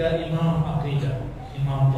muncullah tiga imam akidah Imam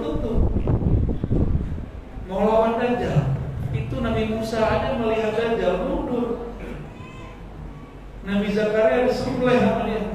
tutup mau lawan dajjal. Itu Nabi Musa aja melihat dajjal mundur. Nabi Zakaria disuruh melihat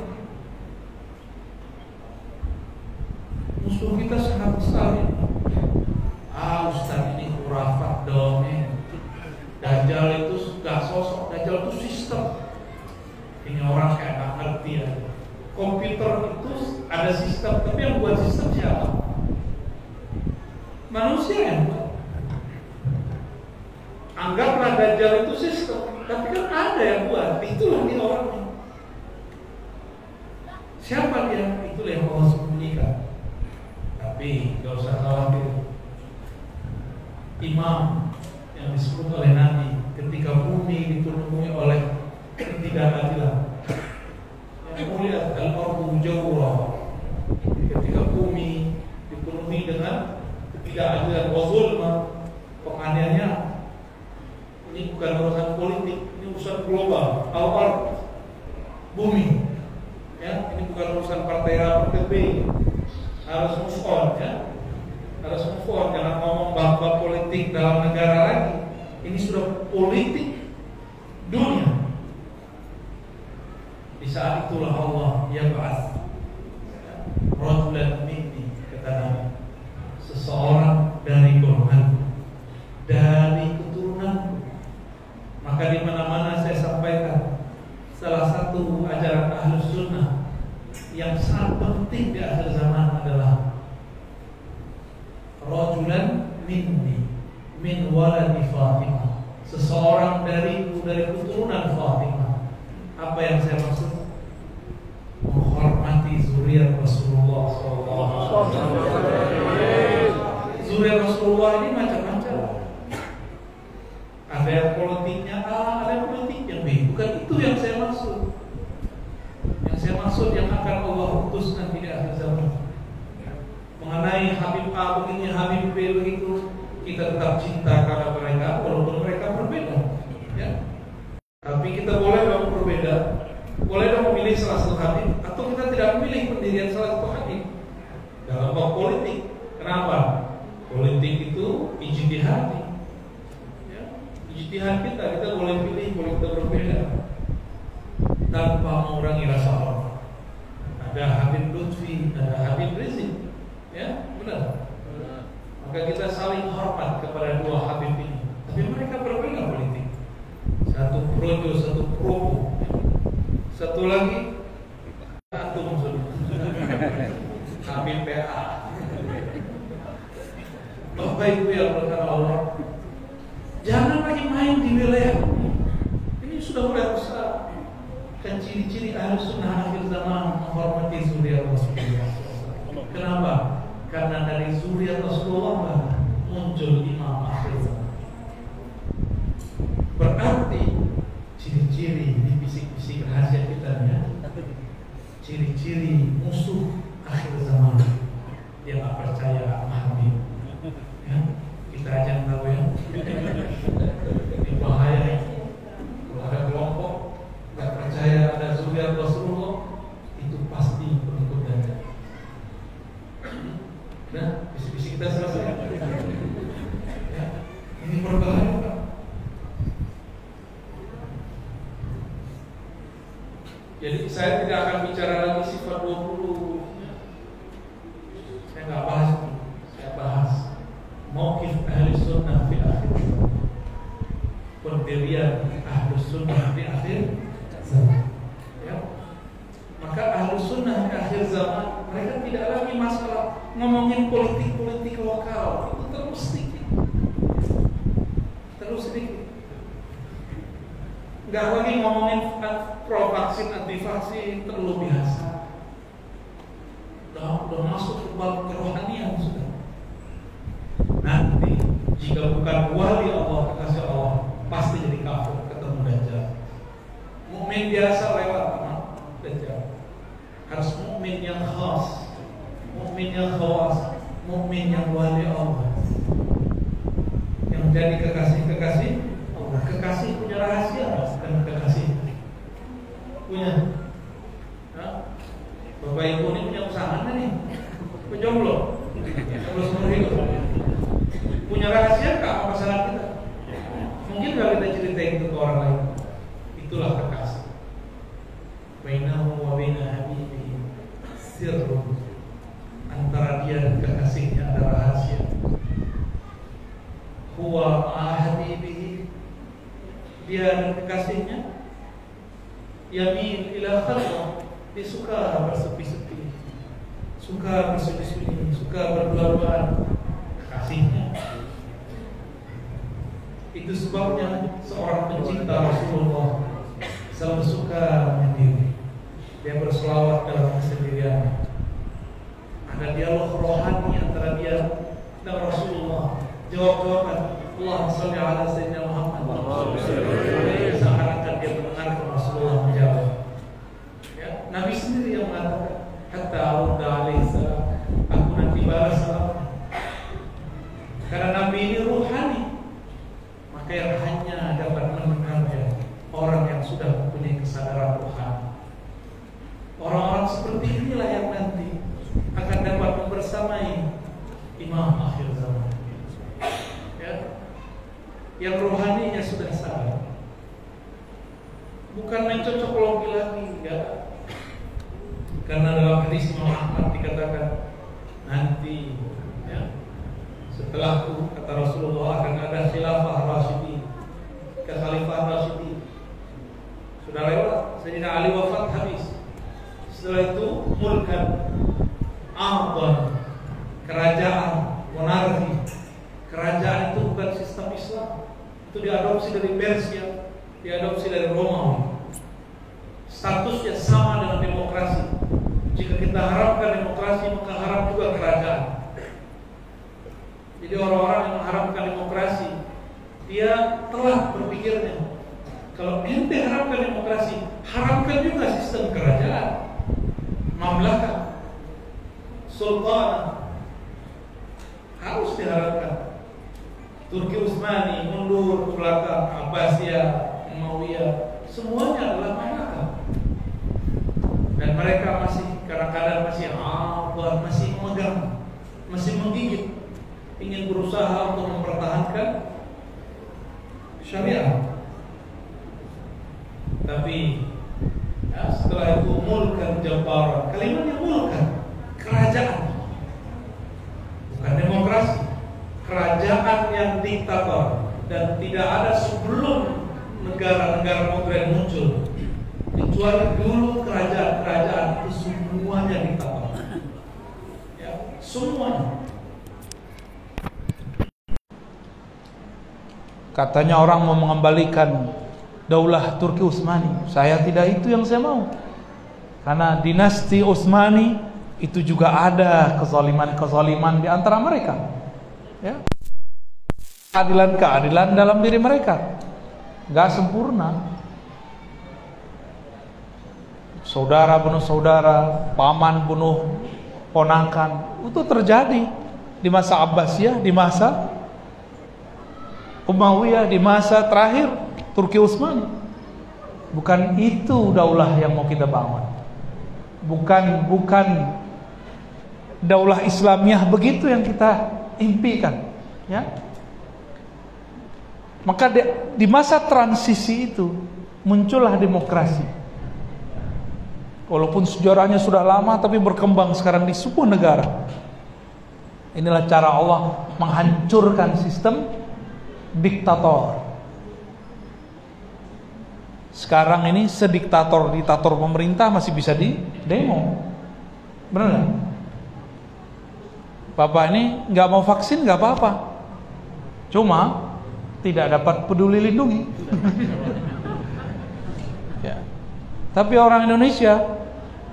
Jadi saya tidak akan bicara ada dialog rohani antara dia dan Rasulullah. Jawab-jawaban Allah salli ala sayyidina Muhammad. Seakan-akan dia mendengar Rasulullah menjawab. Ya, Nabi sendiri yang mengatakan hatta arudda alaihi salam aku nanti balas salamnya karena Nabi ini ruhani maka yang hanya dapat mendengarnya orang yang sudah mempunyai kesadaran rohani orang-orang seperti inilah yang nanti akan dapat membersamai imam akhir zaman ya yang rohaninya sudah sadar bukan main cocok logi lagi enggak karena dalam hadis Imam Ahmad dikatakan nanti ya setelahku kata Rasulullah akan ada khilafah Rasyidi kekhalifah Rasyidi sudah lewat Sayyidina Ali wafat habis setelah itu mulkan Ardon kerajaan monarki kerajaan itu bukan sistem Islam itu diadopsi dari Persia diadopsi dari Romawi statusnya sama dengan demokrasi jika kita harapkan demokrasi maka harap juga kerajaan jadi orang-orang yang mengharapkan demokrasi dia telah berpikirnya kalau ente harapkan demokrasi harapkan juga sistem kerajaan mamlaka sultan harus diharapkan Turki Utsmani mundur ke belakang Abbasiyah Umayyah semuanya adalah mamlaka dan mereka masih kadang-kadang masih abah masih memegang masih menggigit ingin berusaha untuk mempertahankan syariat tapi ya, setelah itu mulkan jabbar kalimatnya mulkan kerajaan. Bukan demokrasi. Kerajaan yang diktator dan tidak ada sebelum negara-negara modern muncul. Kecuali dulu kerajaan-kerajaan itu semuanya diktator ya semuanya. Katanya orang mau mengembalikan daulah Turki Utsmani. Saya tidak itu yang saya mau. Karena dinasti Utsmani itu juga ada kezaliman-kezaliman di antara mereka. Ya. Keadilan-keadilan dalam diri mereka. Gak sempurna. Saudara bunuh saudara, paman bunuh ponakan. Itu terjadi di masa Abbasiyah, di masa Umayyah di masa terakhir Turki Utsmani. Bukan itu daulah yang mau kita bangun. Bukan bukan daulah Islamiyah begitu yang kita impikan, ya. Maka di, di masa transisi itu muncullah demokrasi. Walaupun sejarahnya sudah lama tapi berkembang sekarang di semua negara. Inilah cara Allah menghancurkan sistem diktator. Sekarang ini sediktator-diktator pemerintah masih bisa di demo. Benar nggak? Bapak ini nggak mau vaksin nggak apa-apa. Cuma tidak dapat peduli lindungi. ya. Tapi orang Indonesia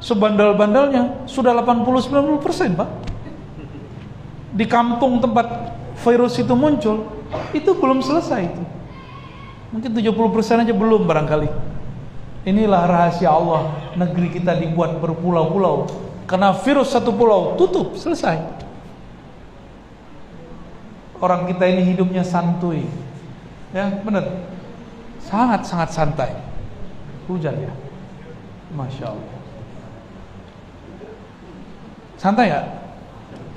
sebandel-bandelnya sudah 80-90 persen, Pak. Di kampung tempat virus itu muncul, itu belum selesai itu. Mungkin 70% aja belum barangkali. Inilah rahasia Allah. Negeri kita dibuat berpulau-pulau. Karena virus satu pulau tutup, selesai. Orang kita ini hidupnya santuy. Ya, benar. Sangat-sangat santai. Hujan ya. Masya Allah. Santai ya?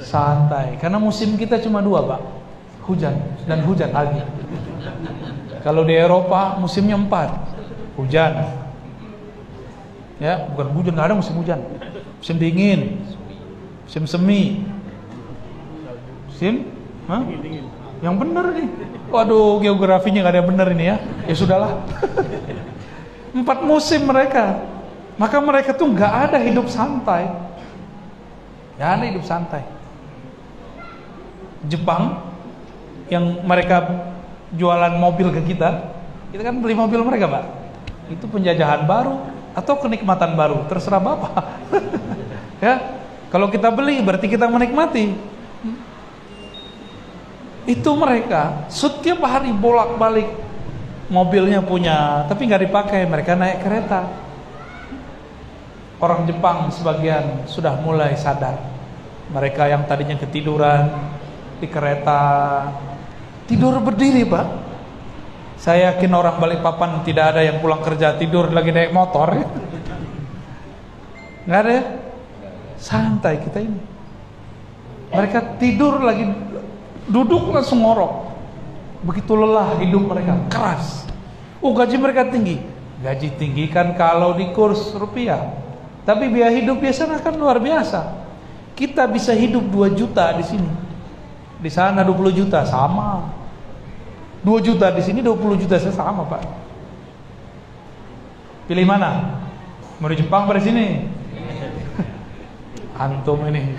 Santai. Karena musim kita cuma dua, Pak. hujan dan hujan lagi. Kalau di Eropa musimnya empat, hujan. Ya, bukan hujan, nggak ada musim hujan. Musim dingin, musim semi, musim, Hah? Yang benar nih. Waduh, geografinya nggak ada yang benar ini ya. Ya sudahlah. Empat musim mereka. Maka mereka tuh nggak ada hidup santai. Nggak ada hidup santai. Jepang yang mereka jualan mobil ke kita, kita kan beli mobil mereka, Pak. Itu penjajahan baru atau kenikmatan baru, terserah Bapak. ya. Kalau kita beli berarti kita menikmati. Itu mereka setiap hari bolak-balik mobilnya punya, tapi nggak dipakai. Mereka naik kereta. Orang Jepang sebagian sudah mulai sadar. Mereka yang tadinya ketiduran di kereta tidur berdiri, Pak. Saya yakin orang Balikpapan tidak ada yang pulang kerja tidur lagi naik motor. Nggak ada ya? Santai kita ini. Mereka tidur lagi duduk langsung ngorok. Begitu lelah hidup mereka, keras. Oh gaji mereka tinggi. Gaji tinggi kan kalau di kurs rupiah. Tapi biaya hidup biasanya kan luar biasa. Kita bisa hidup 2 juta di sini. Di sana 20 juta sama. 2 juta di sini 20 juta saya sama, Pak. Pilih mana? Mau di Jepang pada sini? Antum ini.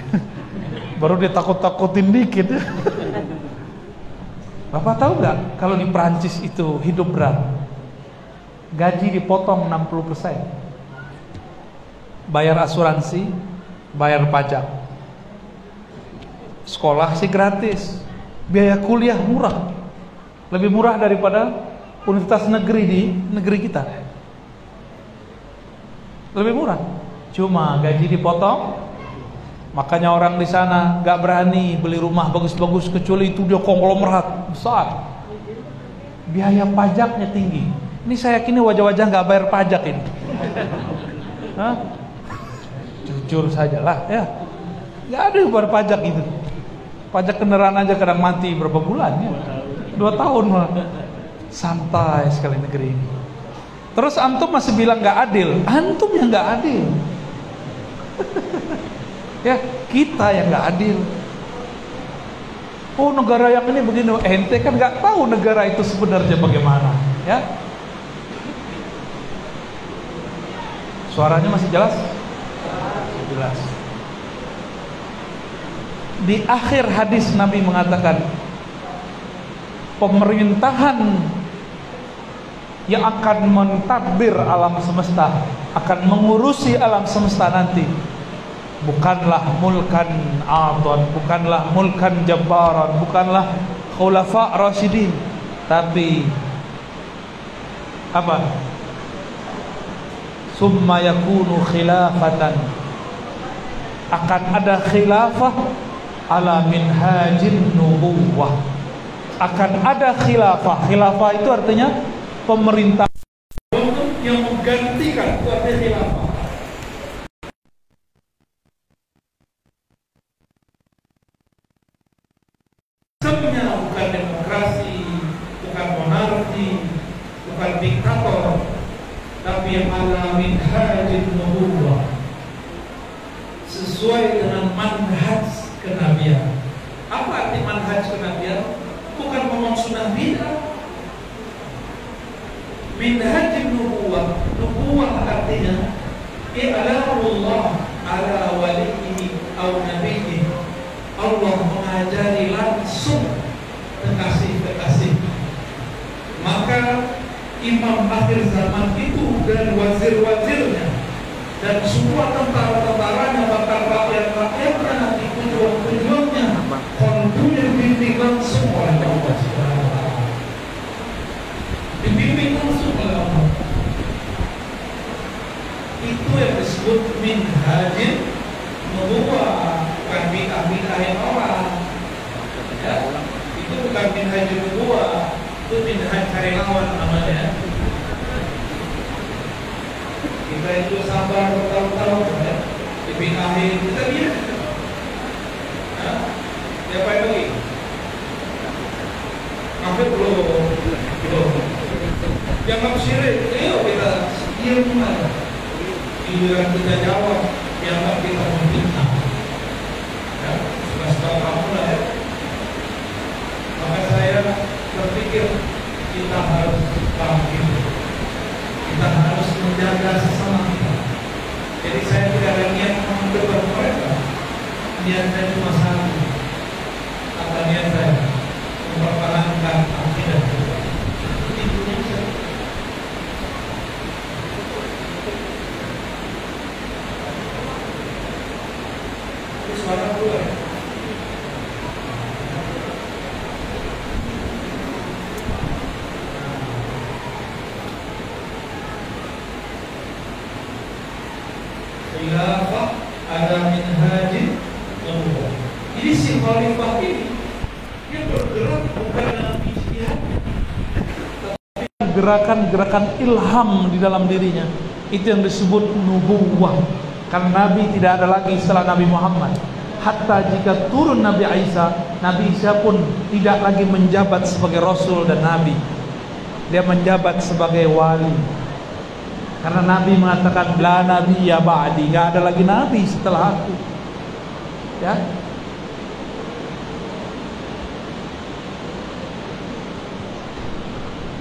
Baru dia takut-takutin dikit. Bapak tahu nggak kalau di Prancis itu hidup berat? Gaji dipotong 60%. Bayar asuransi, bayar pajak. Sekolah sih gratis. Biaya kuliah murah. Lebih murah daripada universitas negeri di negeri kita. Lebih murah. Cuma gaji dipotong, Makanya orang di sana gak berani beli rumah bagus-bagus kecuali itu dia konglomerat besar. Biaya pajaknya tinggi. Ini saya yakin wajah-wajah gak bayar pajak ini. Hah? Jujur sajalah ya. Gak ada yang bayar pajak itu. Pajak kendaraan aja kadang mati berapa bulan ya. Dua tahun malah. Santai sekali negeri ini. Terus antum masih bilang gak adil. Antum yang gak adil. Ya, kita yang nggak adil. Oh negara yang ini begini, ente kan nggak tahu negara itu sebenarnya bagaimana, ya? Suaranya masih jelas? Jelas. Di akhir hadis Nabi mengatakan pemerintahan yang akan mentadbir alam semesta, akan mengurusi alam semesta nanti bukanlah mulkan adon bukanlah mulkan jabbaran bukanlah khulafa rasyidin tapi apa? Summa yakunu khilafatan. Akan ada khilafah ala minhajin nubuwah akan ada khilafah. Khilafah itu artinya pemerintah. Yang menggantikan itu artinya khilafah gerakan-gerakan ilham di dalam dirinya. Itu yang disebut nubuwah. Kan Nabi tidak ada lagi setelah Nabi Muhammad. Hatta jika turun Nabi Isa Nabi Isa pun tidak lagi menjabat sebagai Rasul dan Nabi. Dia menjabat sebagai wali. Karena Nabi mengatakan la nabi ya ba'di. Nggak ada lagi Nabi setelah aku. Ya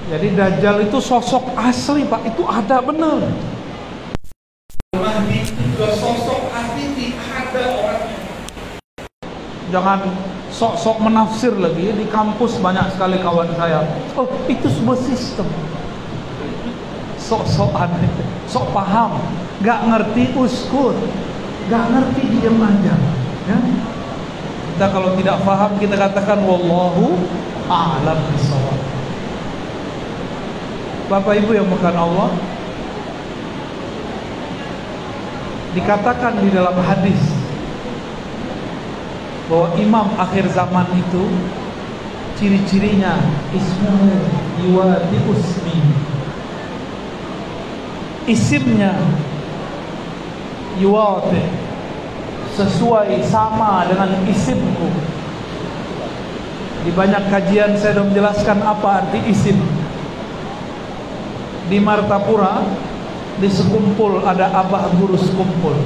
Jadi Dajjal itu sosok asli Pak, itu ada benar. Mahdi itu juga sosok asli ada orangnya. Jangan sok-sok menafsir lagi di kampus banyak sekali kawan saya. Oh itu sebuah sistem. Sok-sokan, sok paham, gak ngerti uskur, gak ngerti diam aja. Ya? Kita kalau tidak paham kita katakan wallahu a'lam. Bapak Ibu yang bukan Allah Dikatakan di dalam hadis Bahwa imam akhir zaman itu Ciri-cirinya Ismuhu yuwati usmi Isimnya Yuwati Sesuai sama dengan isimku. Di banyak kajian saya sudah menjelaskan apa arti isim di Martapura di sekumpul ada Abah Guru Sekumpul.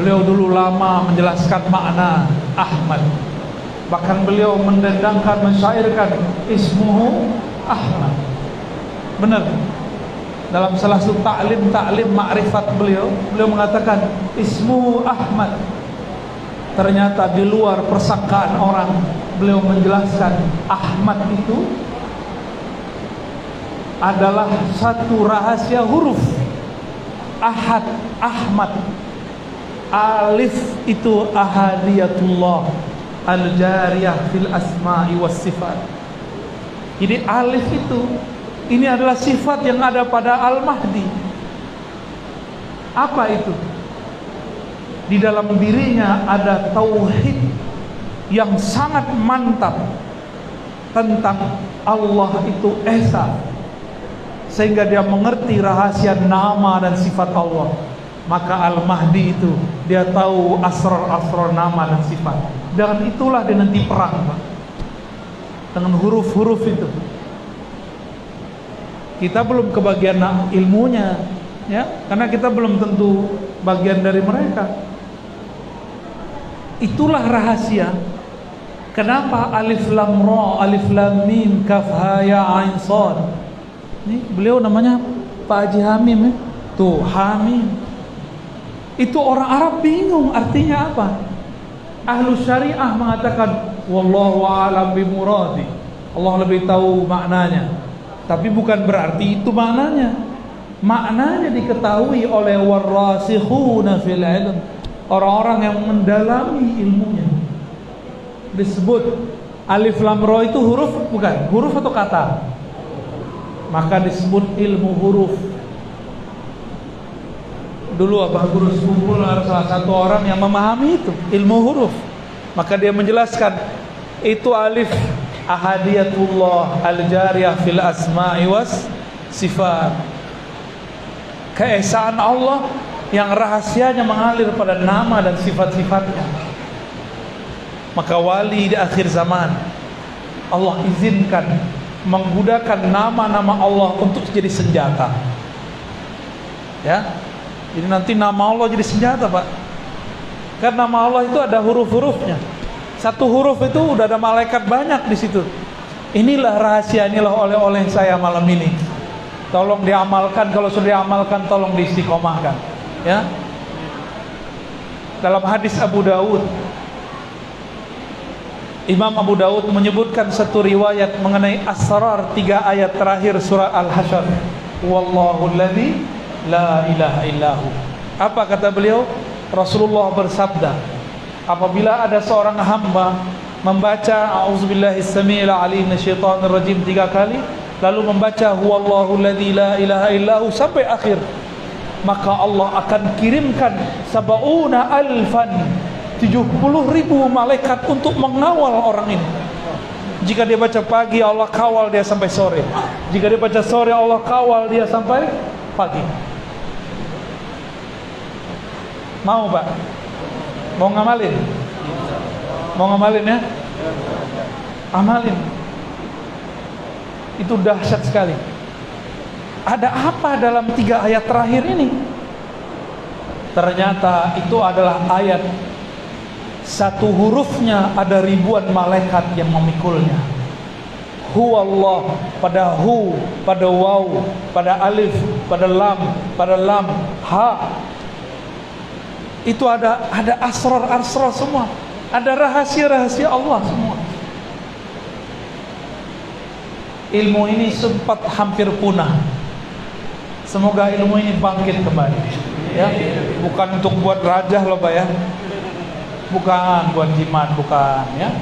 Beliau dulu lama menjelaskan makna Ahmad. Bahkan beliau mendendangkan mensyairkan ismuhu Ahmad. Benar. Dalam salah satu taklim taklim makrifat beliau beliau mengatakan ismu Ahmad. Ternyata di luar persangkaan orang beliau menjelaskan Ahmad itu adalah satu rahasia huruf. Ahad, Ahmad. Alif itu ahadiyatullah. Al-jariyah fil asma'i was sifat. Jadi alif itu Ini adalah sifat yang ada pada Al-Mahdi. Apa itu? Di dalam dirinya ada tauhid Yang sangat mantap Tentang Allah itu Esa sehingga dia mengerti rahasia nama dan sifat Allah. Maka Al-Mahdi itu dia tahu asrar-asrar nama dan sifat. Dengan itulah dia nanti perang Pak. dengan huruf-huruf itu. Kita belum kebagian ilmunya ya. Karena kita belum tentu bagian dari mereka. Itulah rahasia. Kenapa alif lam ra alif lam mim kaf ha ya ain sad ini beliau namanya Pak Haji Hamim ya. Tuh Hamim. Itu orang Arab bingung artinya apa. Ahlu syariah mengatakan wallahu a'lam bimuradi. Allah lebih tahu maknanya. Tapi bukan berarti itu maknanya. Maknanya diketahui oleh warasikhuna fil ilm. Orang-orang yang mendalami ilmunya. Disebut alif lam ra itu huruf bukan? Huruf atau kata? Maka disebut ilmu huruf. Dulu Abah Guru Sekumpul salah satu orang yang memahami itu ilmu huruf. Maka dia menjelaskan itu alif ahadiyatullah al-jariyah fil asma'i was sifat. Keesaan Allah yang rahasianya mengalir pada nama dan sifat-sifatnya. Maka wali di akhir zaman Allah izinkan menggunakan nama-nama Allah untuk jadi senjata. Ya. Jadi nanti nama Allah jadi senjata, Pak. Karena nama Allah itu ada huruf-hurufnya. Satu huruf itu udah ada malaikat banyak di situ. Inilah rahasia, inilah oleh-oleh saya malam ini. Tolong diamalkan, kalau sudah diamalkan tolong diistiqomahkan. Ya. Dalam hadis Abu Dawud Imam Abu Dawud menyebutkan satu riwayat mengenai asrar tiga ayat terakhir surah Al-Hasyr. Wallahu alladhi la ilaha illahu. Apa kata beliau? Rasulullah bersabda, apabila ada seorang hamba membaca a'udzubillahis samiil alim minasyaitonir rajim tiga kali, lalu membaca huwallahu alladzi la ilaha illahu sampai akhir, maka Allah akan kirimkan sabauna alfan 70 ribu malaikat untuk mengawal orang ini. Jika dia baca pagi Allah kawal dia sampai sore. Jika dia baca sore Allah kawal dia sampai pagi. Mau pak? Mau ngamalin? Mau ngamalin ya? Amalin. Itu dahsyat sekali. Ada apa dalam tiga ayat terakhir ini? Ternyata itu adalah ayat satu hurufnya ada ribuan malaikat yang memikulnya. Hu Allah pada hu pada waw pada alif pada lam pada lam ha. Itu ada ada asrar asrar semua. Ada rahasia rahasia Allah semua. Ilmu ini sempat hampir punah. Semoga ilmu ini bangkit kembali. Ya bukan untuk buat raja loh pak ya bukan buat jimat bukan ya.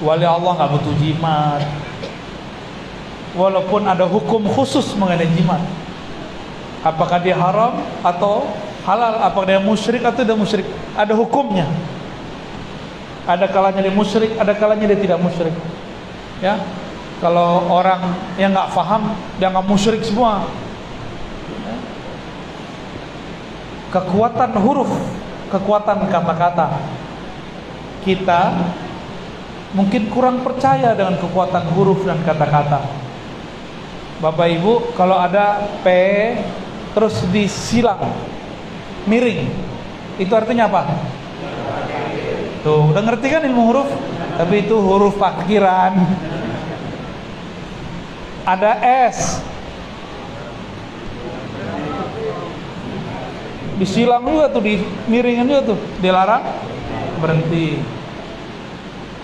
Wali Allah nggak butuh jimat. Walaupun ada hukum khusus mengenai jimat. Apakah dia haram atau halal apakah dia musyrik atau tidak musyrik ada hukumnya. Ada kalanya dia musyrik ada kalanya dia tidak musyrik. Ya kalau orang yang nggak paham dia nggak musyrik semua. Ya. kekuatan huruf kekuatan kata-kata kita mungkin kurang percaya dengan kekuatan huruf dan kata-kata. Bapak Ibu, kalau ada P terus disilang miring, itu artinya apa? Tuh, udah ngerti kan ilmu huruf? Tapi itu huruf parkiran. Ada S. Disilang juga tuh, di miringin juga tuh, dilarang berhenti.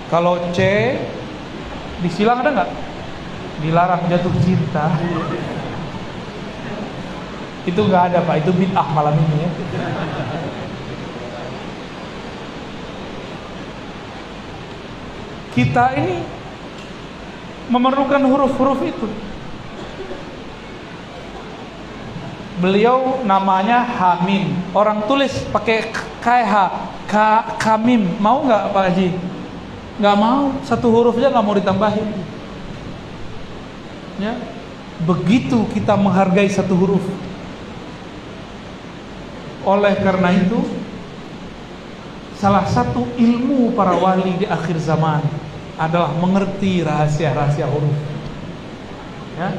Kalau C disilang ada nggak? Dilarang jatuh cinta. Itu nggak ada pak. Itu bid'ah malam ini ya. Kita ini memerlukan huruf-huruf itu. Beliau namanya Hamim orang tulis pakai KH Ka, Kamim mau nggak Pak Haji? Nggak mau satu hurufnya nggak mau ditambahin. Ya begitu kita menghargai satu huruf. Oleh karena itu salah satu ilmu para wali di akhir zaman adalah mengerti rahasia-rahasia huruf. Ya.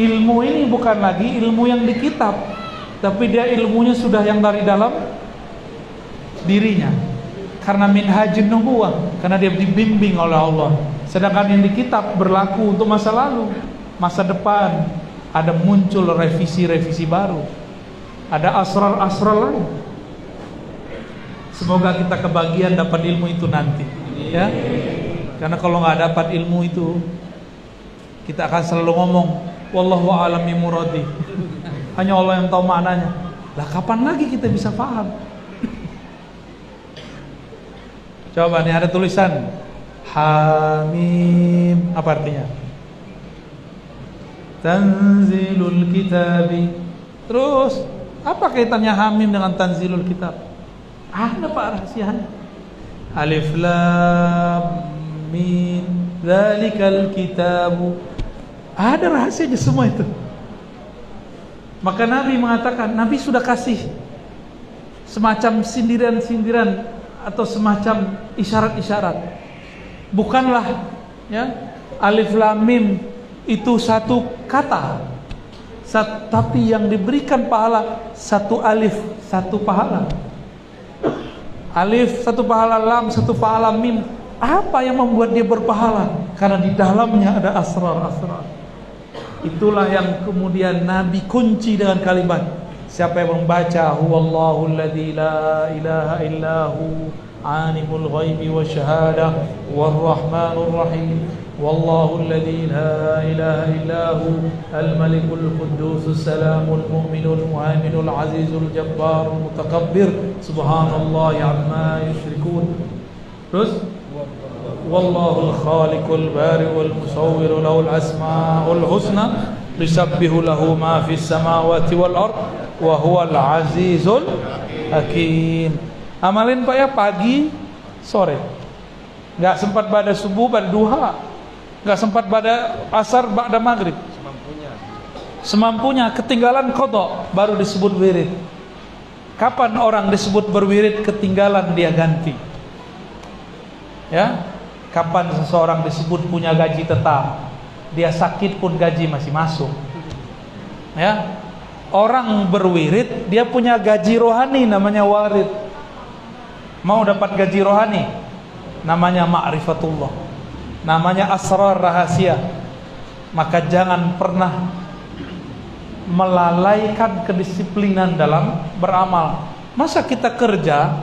Ilmu ini bukan lagi ilmu yang di kitab tapi dia ilmunya sudah yang dari dalam dirinya karena minhajin nubuah karena dia dibimbing oleh Allah sedangkan yang di kitab berlaku untuk masa lalu masa depan ada muncul revisi-revisi baru ada asrar-asrar lain semoga kita kebagian dapat ilmu itu nanti ya karena kalau nggak dapat ilmu itu kita akan selalu ngomong wallahu alam muradi. Hanya Allah yang tahu maknanya. Lah kapan lagi kita bisa paham? Coba nih ada tulisan Hamim apa artinya? Tanzilul kitabi. Terus apa kaitannya Hamim dengan Tanzilul kitab? Ada Pak rahasianya. Alif lam mim dzalikal kitabu ada rahasianya semua itu. Maka Nabi mengatakan, Nabi sudah kasih semacam sindiran-sindiran atau semacam isyarat-isyarat. Bukanlah Ya. Alif lam mim itu satu kata. Sat, tapi yang diberikan pahala satu alif, satu pahala. Alif satu pahala, lam satu pahala, mim. Apa yang membuat dia berpahala? Karena di dalamnya ada asrar-asrar. Itulah yang kemudian Nabi kunci dengan kalimat Siapa yang membaca Huwallahu alladhi la ilaha illahu Alimul ghaibi wa syahadah Warrahmanur rahim. والله الذي لا إله إلا هو الملك القدوس السلام المؤمن المهيمن العزيز الجبار المتكبر سبحان الله عما يشركون terus والله الخالق البارئ المصور له الأسماء الحسنى يسبح له ما في السماوات والأرض wa huwal azizul hakim. Amalin Pak ya pagi sore. Gak sempat pada subuh pada duha. Gak sempat pada asar pada maghrib. Semampunya. Semampunya ketinggalan kodok baru disebut wirid. Kapan orang disebut berwirid ketinggalan dia ganti. Ya, kapan seseorang disebut punya gaji tetap, dia sakit pun gaji masih masuk. Ya, orang berwirid dia punya gaji rohani namanya warid mau dapat gaji rohani? Namanya ma'rifatullah. Namanya asrar rahasia. Maka jangan pernah melalaikan kedisiplinan dalam beramal. Masa kita kerja?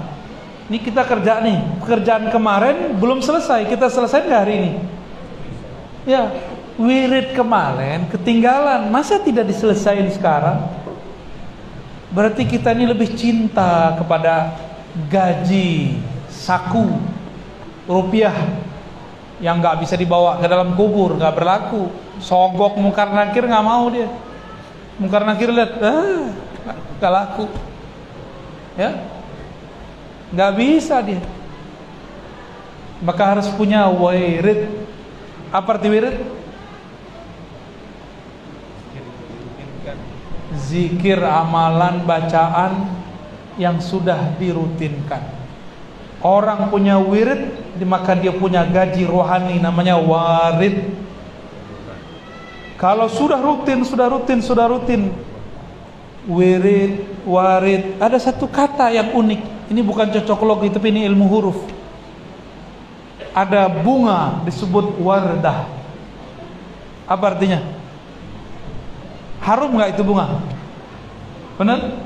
Ini kita kerja nih. Pekerjaan kemarin belum selesai. Kita selesai nggak hari ini? Ya wirid kemarin ketinggalan. Masa tidak diselesaikan sekarang berarti kita ini lebih cinta kepada gaji saku rupiah yang nggak bisa dibawa ke dalam kubur nggak berlaku. Sogok mungkar nakir nggak mau dia. Mungkar nakir lihat ah laku. Ya? Nggak bisa dia. Maka harus punya wirid. Apa arti wirid zikir amalan bacaan yang sudah dirutinkan Orang punya wirid maka dia punya gaji rohani namanya warid. Kalau sudah rutin, sudah rutin, sudah rutin wirid, warid, ada satu kata yang unik. Ini bukan cocok logi tapi ini ilmu huruf. Ada bunga disebut wardah. Apa artinya? Harum nggak itu bunga? Benar?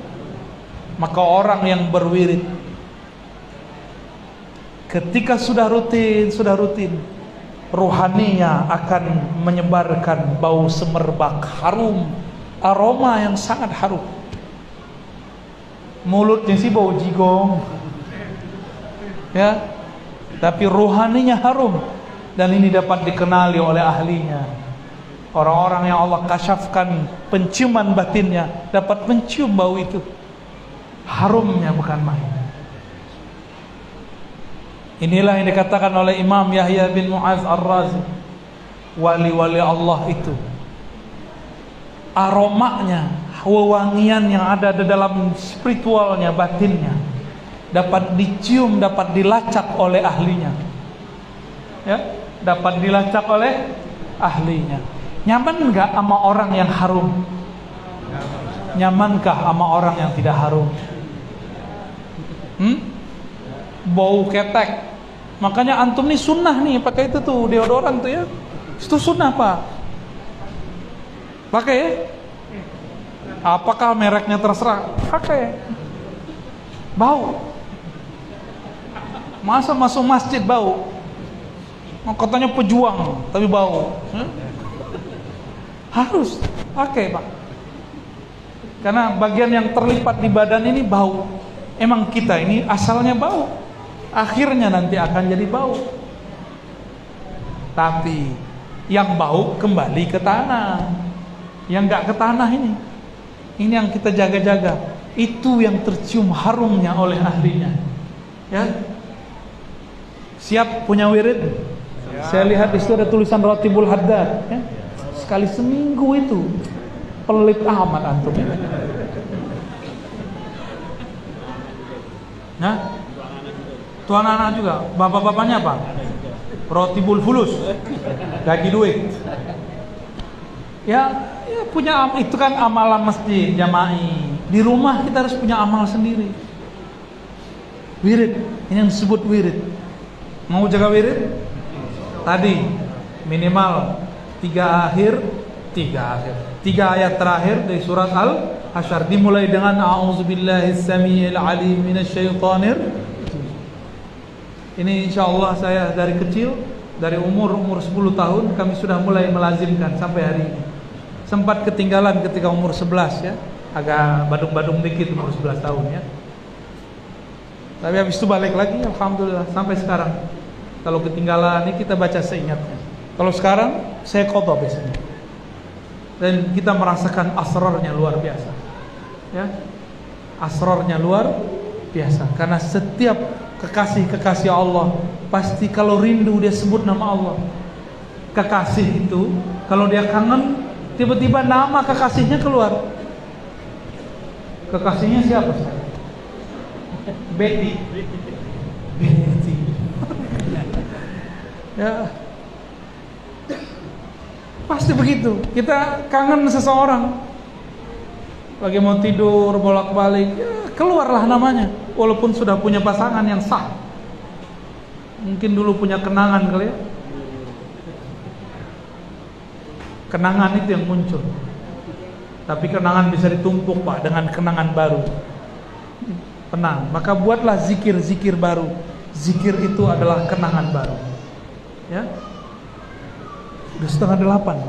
Maka orang yang berwirid Ketika sudah rutin, sudah rutin, rohaninya akan menyebarkan bau semerbak harum, aroma yang sangat harum. Mulutnya sih bau jigong, ya, tapi rohaninya harum dan ini dapat dikenali oleh ahlinya. Orang-orang yang Allah kasyafkan penciuman batinnya dapat mencium bau itu. Harumnya bukan main. Inilah yang dikatakan oleh Imam Yahya bin Mu'az Ar-Razi. Wali-wali Allah itu aromanya, wewangian yang ada di dalam spiritualnya, batinnya dapat dicium, dapat dilacak oleh ahlinya. Ya, dapat dilacak oleh ahlinya. Nyaman enggak sama orang yang harum? Nyamankah sama orang yang tidak harum? Hmm? Bau ketek Makanya antum nih sunnah nih pakai itu tuh deodoran tuh ya. Itu sunnah pak. Pakai ya? Apakah mereknya terserah? Pakai. Bau. Masa masuk masjid bau? Katanya pejuang tapi bau. Hmm? Harus pakai pak. Karena bagian yang terlipat di badan ini bau. Emang kita ini asalnya bau akhirnya nanti akan jadi bau. Tapi yang bau kembali ke tanah. Yang nggak ke tanah ini. Ini yang kita jaga-jaga. Itu yang tercium harumnya oleh ahlinya. Ya. Siap punya wirid? Ya. Saya lihat di situ ada tulisan Ratibul Haddad, ya. Sekali seminggu itu. Pelit amat antum. Nah, Tuan anak juga. Bapak-bapaknya apa? Rotibul fulus. Gaji duit. Ya, ya punya itu kan amalan masjid jama'i. Di rumah kita harus punya amal sendiri. Wirid, ini yang disebut wirid. Mau jaga wirid? Tadi minimal tiga akhir, tiga akhir, tiga ayat terakhir dari surat Al Hasyr dimulai dengan A'udzubillahi samiil alim minasyaitonir ini insya Allah saya dari kecil dari umur umur 10 tahun kami sudah mulai melazimkan sampai hari ini. Sempat ketinggalan ketika umur 11 ya. Agak badung-badung dikit umur 11 tahun ya. Tapi habis itu balik lagi Alhamdulillah sampai sekarang. Kalau ketinggalan ini kita baca seingatnya. Kalau sekarang saya kotor biasanya dan kita merasakan asrarnya luar biasa. Ya? Asrarnya luar biasa. Karena setiap kekasih-kekasih Allah pasti kalau rindu dia sebut nama Allah. Kekasih itu kalau dia kangen tiba-tiba nama kekasihnya keluar. Kekasihnya siapa? Betty. Betty. Ya pasti begitu. Kita kangen seseorang. Lagi mau tidur bolak-balik ya, keluarlah namanya. Walaupun sudah punya pasangan yang sah. Mungkin dulu punya kenangan kali ya. Kenangan itu yang muncul. Tapi kenangan bisa ditumpuk pak dengan kenangan baru. Tenang maka buatlah zikir-zikir baru. Zikir itu adalah kenangan baru. Ya udah setengah delapan.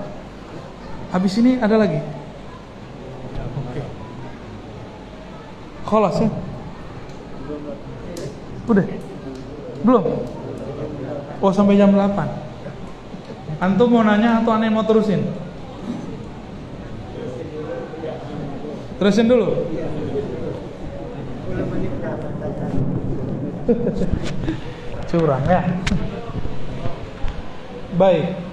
Habis ini ada lagi? Oke ya? Udah? Belum? Oh sampai jam 8 antum mau nanya atau aneh mau terusin? Terusin dulu. Curang ya. Baik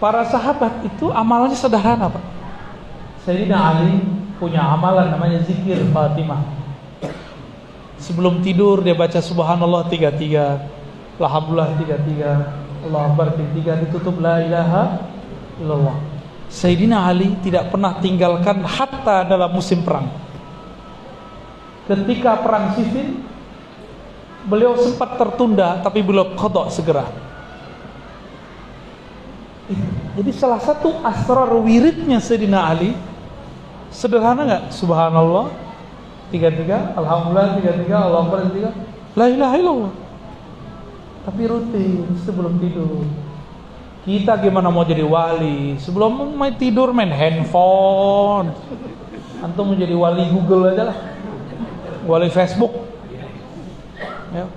para sahabat itu amalannya sederhana pak. Sayyidina Ali punya amalan namanya zikir Fatimah. Sebelum tidur dia baca subhanallah tiga tiga alhamdulillah tiga tiga Allah Akbar tiga ditutup la ilaha illallah. Sayyidina Ali tidak pernah tinggalkan hatta dalam musim perang. Ketika perang Siffin beliau sempat tertunda tapi beliau kodok segera jadi salah satu asrar wiridnya Sayyidina Ali sederhana nggak? Subhanallah tiga tiga alhamdulillah tiga tiga Allah tiga la ilaha illallah. Tapi rutin sebelum tidur. Kita gimana mau jadi wali? Sebelum main tidur main handphone. Antum menjadi wali Google aja lah. Wali Facebook. Ya.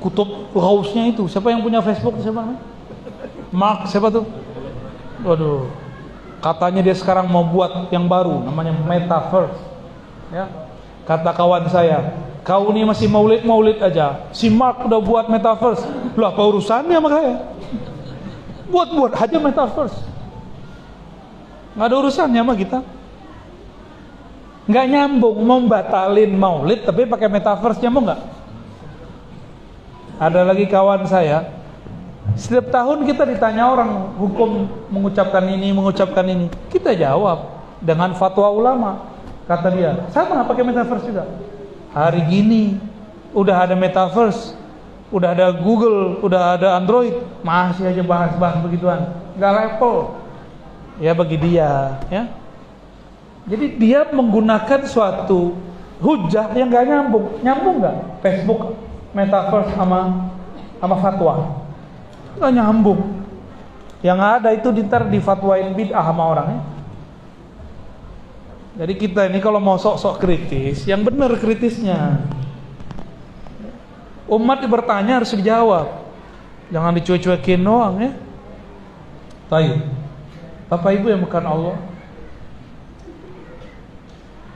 Kutub Gaussnya itu. Siapa yang punya Facebook? Siapa Mark siapa tuh waduh. Katanya dia sekarang mau buat yang baru namanya metaverse. Ya. Kata kawan saya kau ini masih maulid maulid aja. Si Mark udah buat metaverse. Lah apa urusannya sama saya. Buat buat aja metaverse. Nggak ada urusannya sama kita. Nggak nyambung mau batalin maulid tapi pakai metaverse nyambung nggak? Ada lagi kawan saya setiap tahun kita ditanya orang hukum mengucapkan ini, mengucapkan ini. Kita jawab dengan fatwa ulama. Kata dia, sama pakai metaverse juga. Hari gini udah ada metaverse, udah ada Google, udah ada Android, masih aja bahas-bahas begituan. Gak level. Ya bagi dia, ya. Jadi dia menggunakan suatu hujah yang gak nyambung. Nyambung gak? Facebook, metaverse sama sama fatwa nggak nyambung. Yang ada itu ntar difatwain bid'ah sama orang ya. jadi kita ini kalau mau sok-sok kritis yang benar kritisnya. Umat bertanya harus dijawab. Jangan dicuek-cuekin doang ya. Taib Bapak Ibu yang bukan Allah.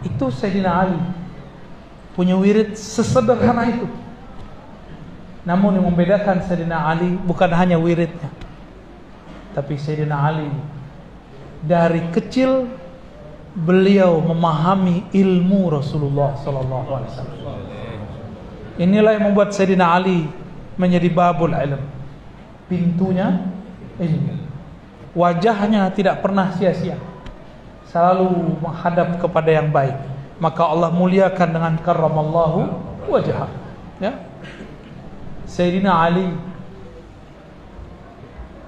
Itu Sayyidina Ali punya wirid sesederhana itu namun yang membedakan Sayyidina Ali bukan hanya wiridnya. Tapi Sayyidina Ali dari kecil beliau memahami ilmu Rasulullah sallallahu alaihi wasallam. Inilah yang membuat Sayyidina Ali menjadi babul ilm. Pintunya ilmu. Wajahnya tidak pernah sia-sia. Selalu menghadap kepada yang baik. Maka Allah muliakan dengan karramallahu wajah. Ya. Sayyidina Ali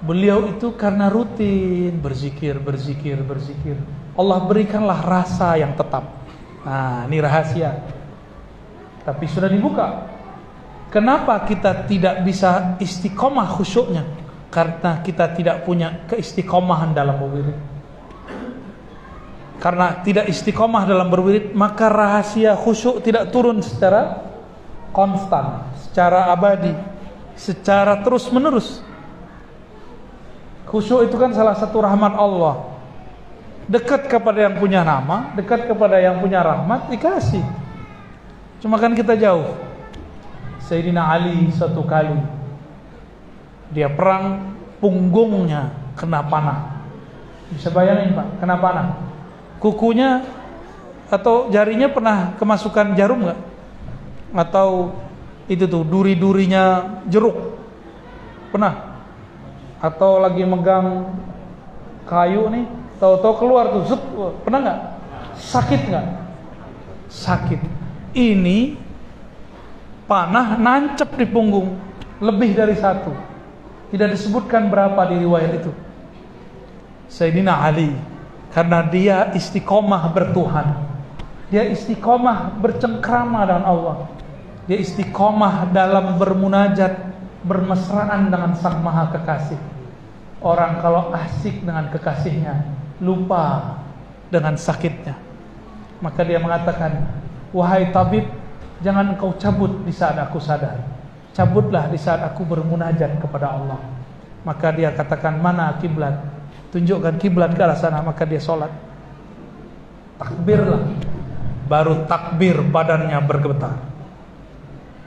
Beliau itu karena rutin berzikir, berzikir, berzikir. Allah berikanlah rasa yang tetap. Nah, ini rahasia. Tapi sudah dibuka. Kenapa kita tidak bisa istiqomah khusyuknya? Karena kita tidak punya keistiqomahan dalam berwirid. Karena tidak istiqomah dalam berwirid, maka rahasia khusyuk tidak turun secara konstan, secara abadi, secara terus-menerus. Khusyuk itu kan salah satu rahmat Allah. Dekat kepada yang punya nama, dekat kepada yang punya rahmat, dikasih. Cuma kan kita jauh. Sayyidina Ali satu kali dia perang punggungnya kena panah. Bisa bayangin Pak, kena panah. Kukunya atau jarinya pernah kemasukan jarum nggak? Atau itu tuh duri-durinya jeruk? Pernah? atau lagi megang kayu nih tahu-tahu keluar tuh zut pernah nggak? Sakit nggak? Sakit. Ini panah nancep di punggung lebih dari satu. Tidak disebutkan berapa di riwayat itu. Sayyidina Ali karena dia istiqomah bertuhan. Dia istiqomah bercengkrama dengan Allah dia istiqomah dalam bermunajat bermesraan dengan sang maha kekasih Orang kalau asik dengan kekasihnya lupa dengan sakitnya. Maka dia mengatakan, "Wahai tabib, jangan kau cabut di saat aku sadar. Cabutlah di saat aku bermunajat kepada Allah." Maka dia katakan, "Mana kiblat? Tunjukkan kiblat ke arah sana." Maka dia sholat. Takbirlah. Baru takbir badannya bergetar.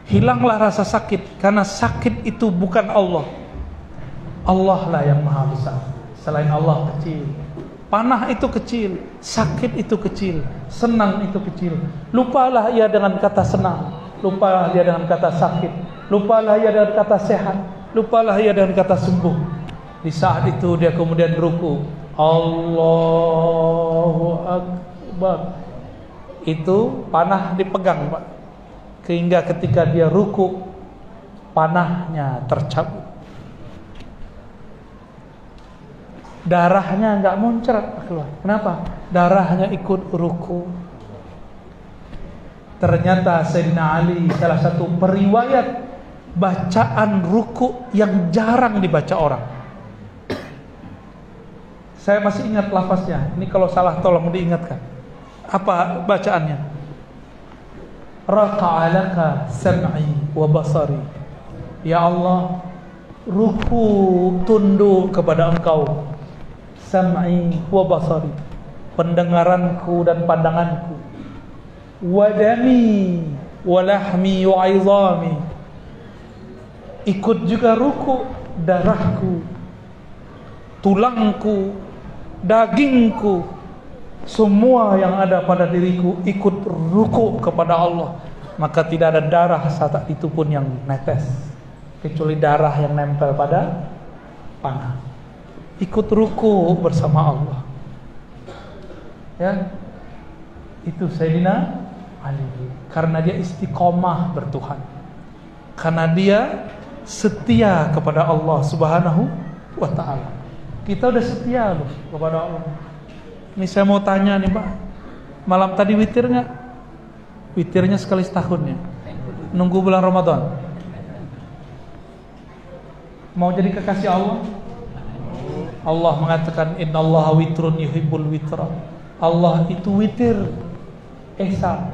Hilanglah rasa sakit karena sakit itu bukan Allah Allah lah yang maha besar. Selain Allah kecil. Panah itu kecil, sakit itu kecil, senang itu kecil. Lupalah ia dengan kata senang, lupalah ia dengan kata sakit, lupalah ia dengan kata sehat, lupalah ia dengan kata sembuh. Di saat itu dia kemudian ruku. Allahu Akbar. Itu panah dipegang, Pak. Sehingga ketika dia ruku, panahnya tercabut. darahnya nggak muncrat keluar. Kenapa? Darahnya ikut ruku. Ternyata Sayyidina Ali salah satu periwayat bacaan ruku yang jarang dibaca orang. Saya masih ingat lafaznya. Ini kalau salah tolong diingatkan. Apa bacaannya? Raqa'alaka sam'i wa basari. Ya Allah, ruku tunduk kepada engkau. Sam'i wa basari. Pendengaranku dan pandanganku. Wadami walahmi wa izami ikut juga ruku darahku. Tulangku dagingku semua yang ada pada diriku ikut ruku kepada Allah maka tidak ada darah saat itu pun yang netes kecuali darah yang nempel pada panah ikut ruku bersama Allah. Ya. Itu Sayyidina Ali karena dia istiqomah bertuhan. Karena dia setia kepada Allah Subhanahu wa taala. Kita udah setia loh kepada Allah. Ini saya mau tanya nih, Pak. Malam tadi witir nggak? Witirnya sekali setahun ya. Nunggu bulan Ramadan. Mau jadi kekasih Allah? Allah mengatakan innallaha witrun yuhibbul witra. Allah itu witir esa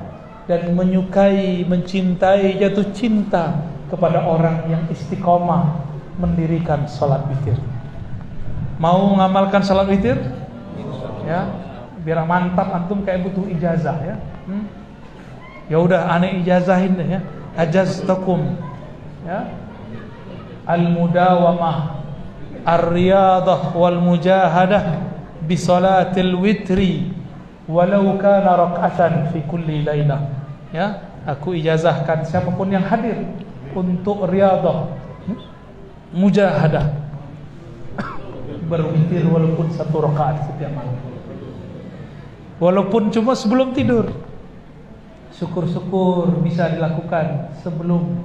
dan menyukai, mencintai, jatuh cinta kepada orang yang istiqomah mendirikan salat witir. Mau mengamalkan salat witir? ya. Biar mantap antum kayak butuh ijazah ya. Hmm? ya udah ane ijazahin deh ya. Ajaztakum ya. Al mudawamah ar riyadah wal mujahadah bi salatil witri walau kana rak'atan fi kulli lailah ya. Aku ijazahkan siapa pun yang hadir untuk riyadah hmm? mujahadah berwitir walaupun satu rakaat setiap malam. Walaupun cuma sebelum tidur. Syukur-syukur bisa dilakukan sebelum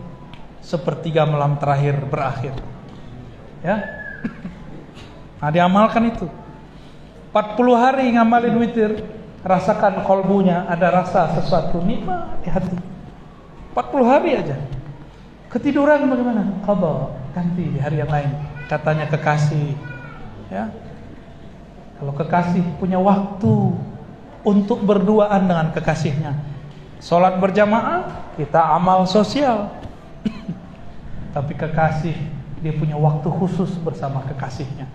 sepertiga malam terakhir berakhir. Ya? Nah diamalkan itu. 40 hari ngamalin witir rasakan kolbunya ada rasa sesuatu nikmat di hati. 40 hari aja. Ketiduran bagaimana? Qada ganti di hari yang lain. Katanya kekasih ya. Kalau kekasih punya waktu untuk berduaan dengan kekasihnya. Sholat berjamaah kita amal sosial. Tapi kekasih dia punya waktu khusus bersama kekasihnya.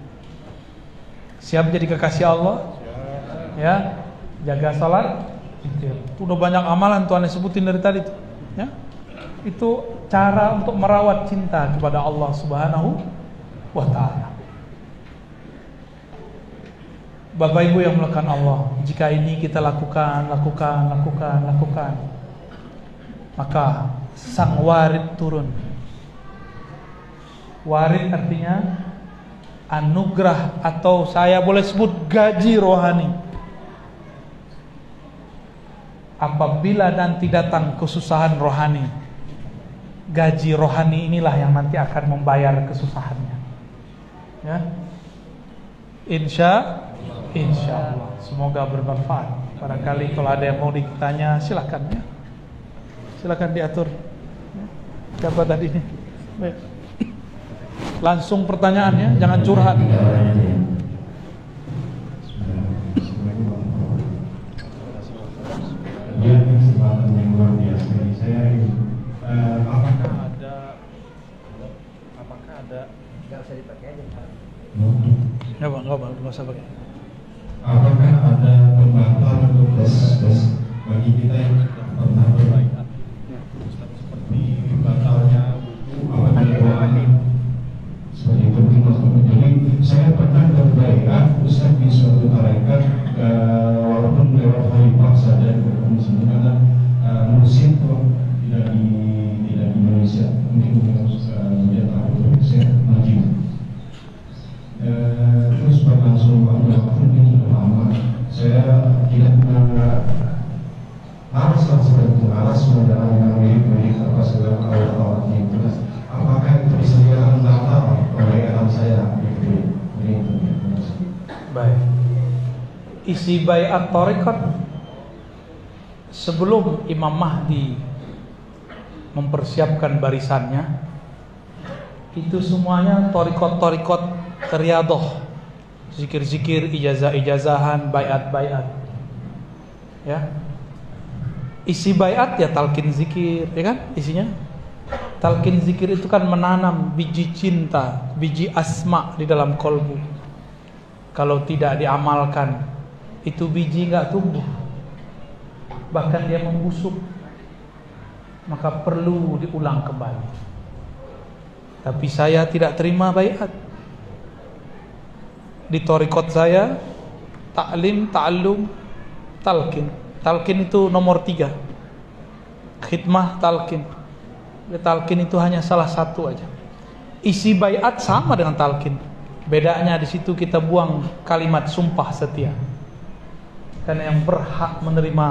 Siap jadi kekasih Allah? Ya. Jaga sholat? Itu udah banyak amalan tuan sebutin dari tadi tuh ya. Itu cara untuk merawat cinta kepada Allah Subhanahu wa taala. Bapak Ibu yang melakukan Allah, jika ini kita lakukan, lakukan, lakukan, lakukan, maka sang warid turun. Warid artinya anugerah atau saya boleh sebut gaji rohani. Apabila nanti datang kesusahan rohani gaji rohani inilah yang nanti akan membayar kesusahannya. Ya. Insya insya Allah semoga bermanfaat. Barangkali kalau ada yang mau ditanya silakan ya. Silakan diatur siapa tadi ini. Baik. Langsung pertanyaannya jangan curhat. Ya, kesempatan yang luar biasa ini. Saya uh, apakah ada apakah ada nggak usah dipakai aja. Ya nggak bang nggak usah pakai tes bagi kita yang tarekat sebelum Imam Mahdi mempersiapkan barisannya itu semuanya torikot-torikot riadoh zikir-zikir ijazah-ijazahan bayat-bayat. Ya. Isi bayat ya talkin zikir ya kan isinya? Talkin zikir itu kan menanam biji cinta biji asma di dalam kolbu. Kalau tidak diamalkan itu biji nggak tumbuh. Bahkan dia membusuk. Maka perlu diulang kembali. Tapi saya tidak terima bayat. Di torikot saya taklim, ta'allum, talkin talkin itu nomor tiga. Khidmah talkin Ya, talkin itu hanya salah satu aja. Isi bayat sama dengan talkin bedanya di situ kita buang kalimat sumpah setia karena yang berhak menerima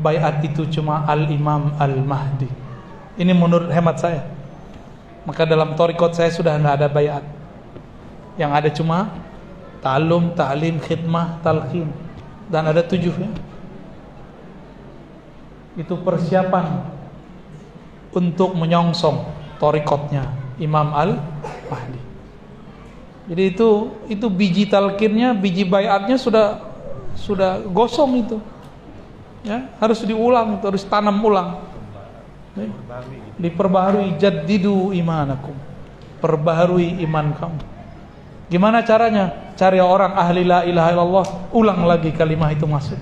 bayat itu cuma al-imam al-mahdi. Ini menurut hemat saya. Maka dalam torikot saya sudah tidak ada bayat. Yang ada cuma ta'alum, ta'lim, khidmah, talqin. Dan ada tujuh ya. Itu persiapan untuk menyongsong torikotnya Imam Al-Mahdi. Jadi itu itu biji talqinnya biji bayatnya sudah sudah gosong itu. Ya harus diulang itu harus tanam ulang. Ya. diperbaharui jaddidu imanakum. Perbaharui iman kamu. Gimana caranya? Cari orang ahli la ilaha illallah ulang lagi kalimat itu masuk.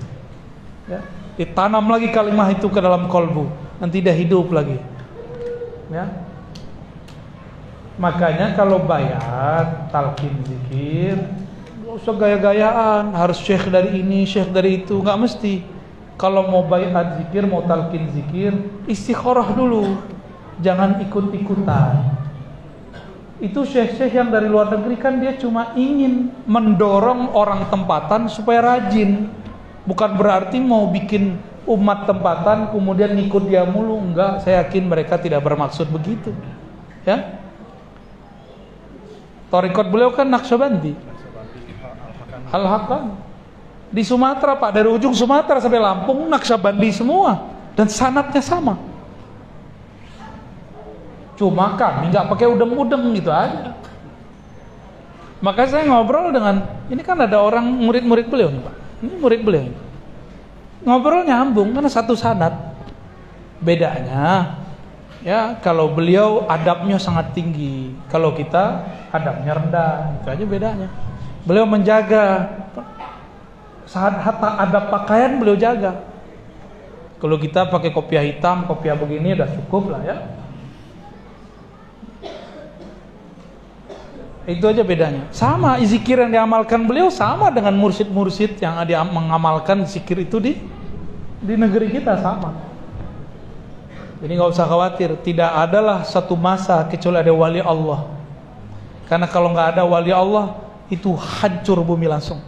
Ya ditanam lagi kalimat itu ke dalam kolbu. Nanti dia hidup lagi. Ya. Makanya kalau bayat talqin zikir gak usah gaya-gayaan harus syekh dari ini syekh dari itu nggak mesti kalau mau bayat zikir, mau talqin zikir, istikharah dulu. Jangan ikut-ikutan. Itu syekh-syekh yang dari luar negeri kan dia cuma ingin mendorong orang tempatan supaya rajin. Bukan berarti mau bikin umat tempatan kemudian ngikut dia mulu. Enggak, saya yakin mereka tidak bermaksud begitu. Ya. Torikot beliau kan Naqsyabandi. Al-Haqqani. Di Sumatera Pak, dari ujung Sumatera sampai Lampung Naqsyabandi semua dan sanatnya sama. Cuma kami nggak pakai udem-udem gitu aja. Maka saya ngobrol dengan ini kan ada orang murid-murid beliau nih Pak. Ini murid beliau. Ini. Ngobrol nyambung karena satu sanat. Bedanya ya kalau beliau adabnya sangat tinggi, kalau kita adabnya rendah, itu aja bedanya. Beliau menjaga saat hatta adab pakaian beliau jaga. Kalau kita pakai kopiah hitam, kopiah begini udah cukup lah ya. Itu aja bedanya. Sama zikir yang diamalkan beliau sama dengan mursid-mursid yang dia mengamalkan zikir itu di di negeri kita sama. Jadi nggak usah khawatir, tidak adalah satu masa kecuali ada wali Allah. Karena kalau nggak ada wali Allah, itu hancur bumi langsung.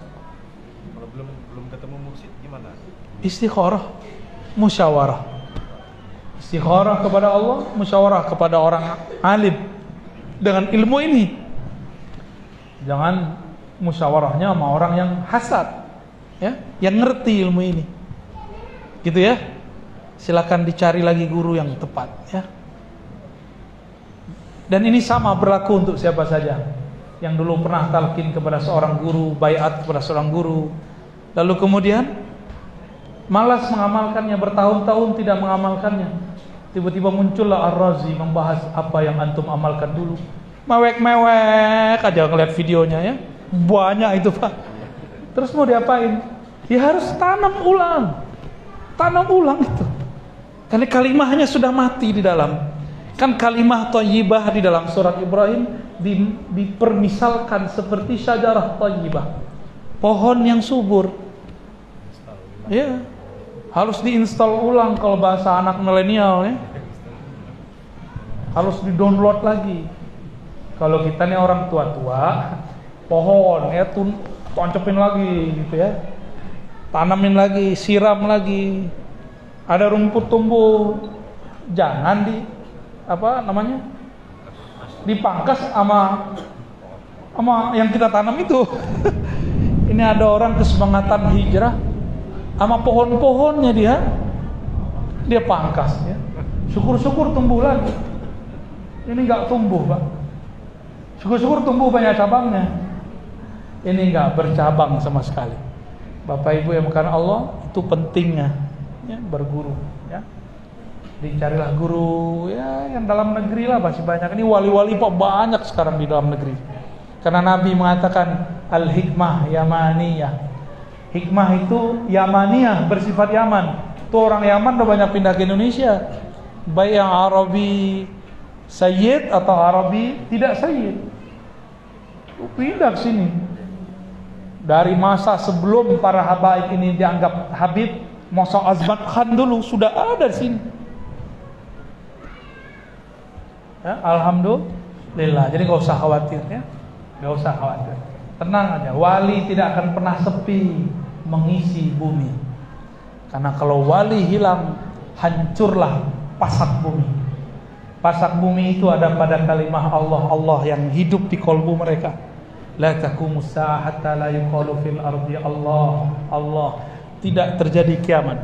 Kalau belum belum ketemu mursyid gimana? Istikharah, musyawarah. Istikharah kepada Allah, musyawarah kepada orang alim dengan ilmu ini. Jangan musyawarahnya sama orang yang hasad, ya, yang ngerti ilmu ini. Gitu ya. Silakan dicari lagi guru yang tepat, ya. Dan ini sama berlaku untuk siapa saja yang dulu pernah talkin kepada seorang guru, bayat kepada seorang guru, lalu kemudian malas mengamalkannya bertahun-tahun tidak mengamalkannya. Tiba-tiba muncullah Ar-Razi membahas apa yang antum amalkan dulu. Mewek-mewek aja ngeliat videonya ya. Banyak itu, Pak. Terus mau diapain? Ya harus tanam ulang. Tanam ulang itu. Karena kalimahnya sudah mati di dalam. Kan kalimah thayyibah di dalam surat Ibrahim di, dipermisalkan seperti syajarah thayyibah. Pohon yang subur. Ya. Harus diinstal ulang kalau bahasa anak milenial ya. Harus di-download lagi. Kalau kita nih orang tua-tua, pohon ya tun toncepin lagi gitu ya. Tanamin lagi, siram lagi. Ada rumput tumbuh, jangan di apa namanya? Dipangkas sama sama yang kita tanam itu. Ini ada orang kesemangatan hijrah sama pohon-pohonnya dia dia pangkas ya. Syukur-syukur tumbuh lagi. Ini nggak tumbuh, Pak. Syukur-syukur tumbuh banyak cabangnya. Ini nggak bercabang sama sekali. Bapak Ibu yang bukan Allah itu pentingnya ya, berguru. Dicarilah guru ya yang dalam negeri lah masih banyak. Ini wali-wali Pak banyak sekarang di dalam negeri. Karena Nabi mengatakan al-hikmah yamaniyah. Hikmah itu yamaniyah bersifat Yaman. Tuh orang Yaman udah banyak pindah ke Indonesia. Baik yang Arabi Sayyid atau Arabi tidak Sayyid. Pindah ke sini. Dari masa sebelum para habaib ini dianggap Habib, masa Azmat Khan dulu sudah ada di sini. Ya, Alhamdulillah. Jadi nggak usah khawatir ya, nggak usah khawatir. Tenang aja. Wali tidak akan pernah sepi mengisi bumi. Karena kalau wali hilang, hancurlah pasak bumi. Pasak bumi itu ada pada kalimah Allah, Allah yang hidup di kolbu mereka. La taqumu hatta la yuqalu fil ardi Allah, Allah. Tidak terjadi kiamat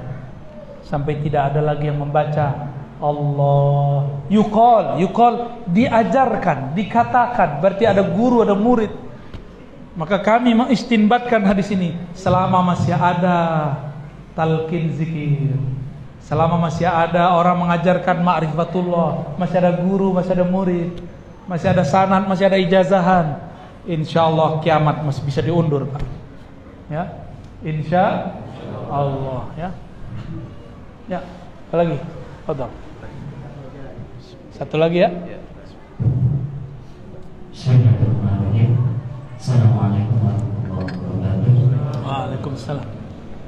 sampai tidak ada lagi yang membaca Allah. Yuqal, yuqal diajarkan, dikatakan, berarti ada guru, ada murid. Maka kami mengistinbatkan hadis ini selama masih ada talqin zikir. Selama masih ada orang mengajarkan ma'rifatullah, masih ada guru, masih ada murid, masih ada sanad, masih ada ijazahan. Insya Allah kiamat masih bisa diundur, Pak. Ya, insya Allah. Ya, ya. Apa lagi? Fadal. Satu lagi ya. ya Assalamualaikum warahmatullahi wabarakatuh. Waalaikumsalam.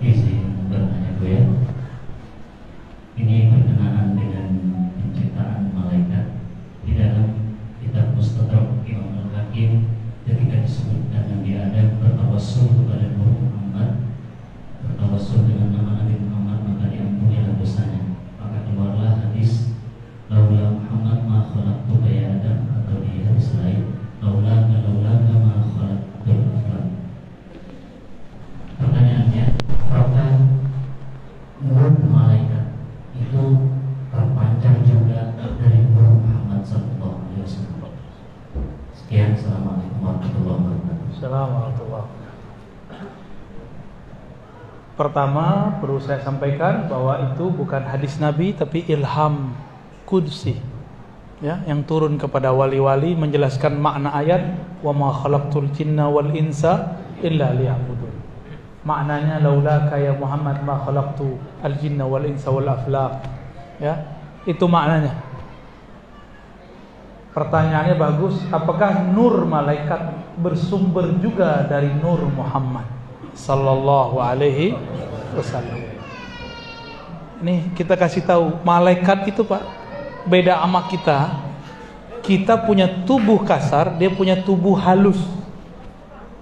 Izin bertanya Bu ya. Ini Pertama perlu saya sampaikan bahwa itu bukan hadis Nabi tapi ilham kudsi ya yang turun kepada wali-wali menjelaskan makna ayat wa ma khalaqtul jinna wal insa illa liya'budun. Maknanya laula kaya Muhammad ma khalaqtu al jinna wal insa wal aflaq. Ya, itu maknanya. Pertanyaannya bagus, apakah nur malaikat bersumber juga dari nur Muhammad? Sallallahu alaihi wasallam. Ini kita kasih tahu malaikat itu Pak beda sama kita. Kita punya tubuh kasar, dia punya tubuh halus.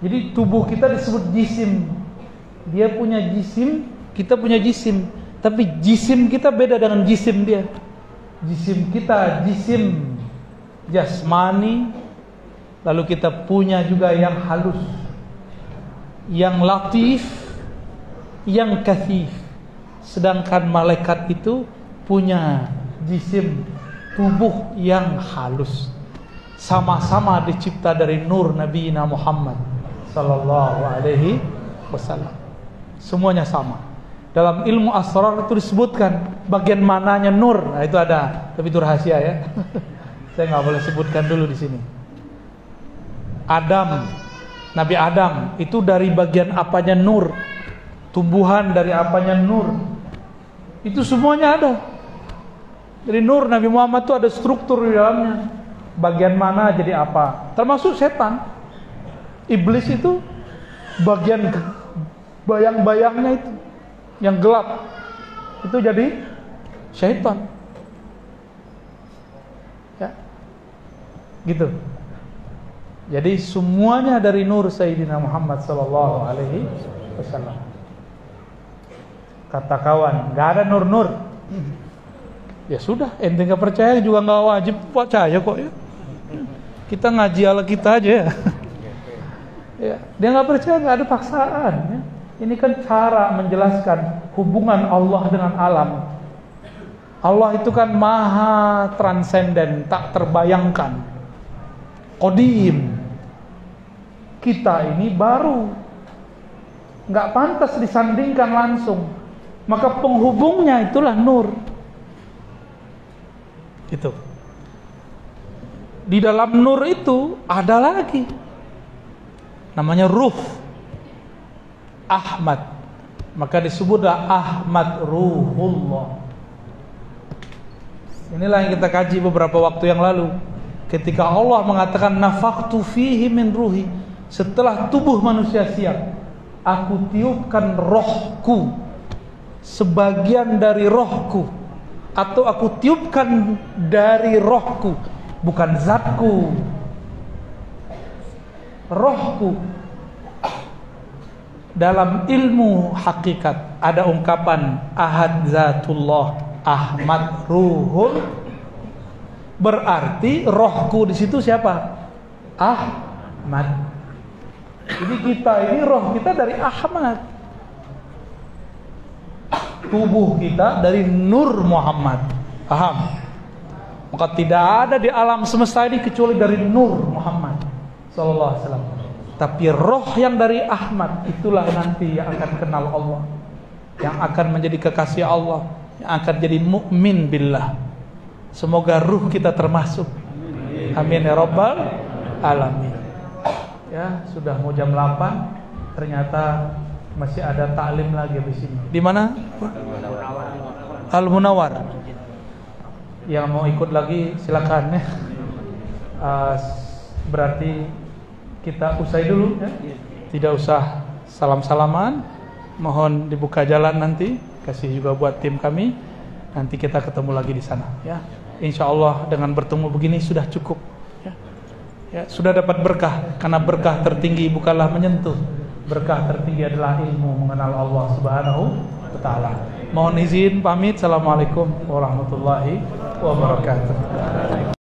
Jadi tubuh kita disebut jisim. Dia punya jisim, kita punya jisim. Tapi jisim kita beda dengan jisim dia. Jisim kita jisim jasmani, lalu kita punya juga yang halus yang latif, yang kathif. Sedangkan malaikat itu punya jisim tubuh yang halus. Sama-sama dicipta dari nur Nabi Muhammad sallallahu alaihi wasallam. Semuanya sama. Dalam ilmu asrar itu disebutkan bagian mananya nur. Nah, itu ada, tapi itu rahasia ya. Saya nggak boleh sebutkan dulu di sini. Adam Nabi Adam itu dari bagian apanya nur? Tumbuhan dari apanya nur? Itu semuanya ada. Jadi nur Nabi Muhammad itu ada struktur di dalamnya. Bagian mana jadi apa? Termasuk setan. Iblis itu bagian bayang-bayangnya itu yang gelap. Itu jadi syaitan. Ya. Gitu jadi semuanya dari nur Sayyidina Muhammad sallallahu alaihi wasallam. Kata kawan, nggak ada nur-nur. Ya sudah, ente nggak percaya juga nggak wajib percaya kok ya. Kita ngaji ala kita aja ya. ya dia nggak percaya nggak ada paksaan. Ya. Ini kan cara menjelaskan hubungan Allah dengan alam. Allah itu kan maha transenden, tak terbayangkan. Kodim, kita ini baru. Nggak pantas disandingkan langsung. Maka penghubungnya itulah nur. Itu di dalam nur itu ada lagi. Namanya ruh Ahmad. Maka disebutlah Ahmad Ruhullah. Inilah yang kita kaji beberapa waktu yang lalu ketika Allah mengatakan nafaktu fihi min ruhi setelah tubuh manusia siap aku tiupkan rohku sebagian dari rohku atau aku tiupkan dari rohku bukan zatku rohku. Dalam ilmu hakikat ada ungkapan ahad zatullah ahmad ruhul berarti rohku di situ siapa ahmad jadi kita ini roh kita dari Ahmad. Tubuh kita dari Nur Muhammad. Paham? Maka tidak ada di alam semesta ini kecuali dari Nur Muhammad sallallahu alaihi wasallam. Tapi roh yang dari Ahmad itulah nanti yang akan kenal Allah. Yang akan menjadi kekasih Allah, yang akan jadi mukmin billah. Semoga ruh kita termasuk. Amin ya rabbal alamin ya sudah mau jam 8 ternyata masih ada taklim lagi di sini. Di mana? Al Munawar. Yang mau ikut lagi silakan ya. Uh, berarti kita usai dulu ya. Tidak usah salam-salaman. Mohon dibuka jalan nanti. Kasih juga buat tim kami. Nanti kita ketemu lagi di sana ya. Insya Allah dengan bertemu begini sudah cukup ya, sudah dapat berkah karena berkah tertinggi bukanlah menyentuh berkah tertinggi adalah ilmu mengenal Allah Subhanahu wa taala. Mohon izin pamit. Assalamualaikum warahmatullahi wabarakatuh.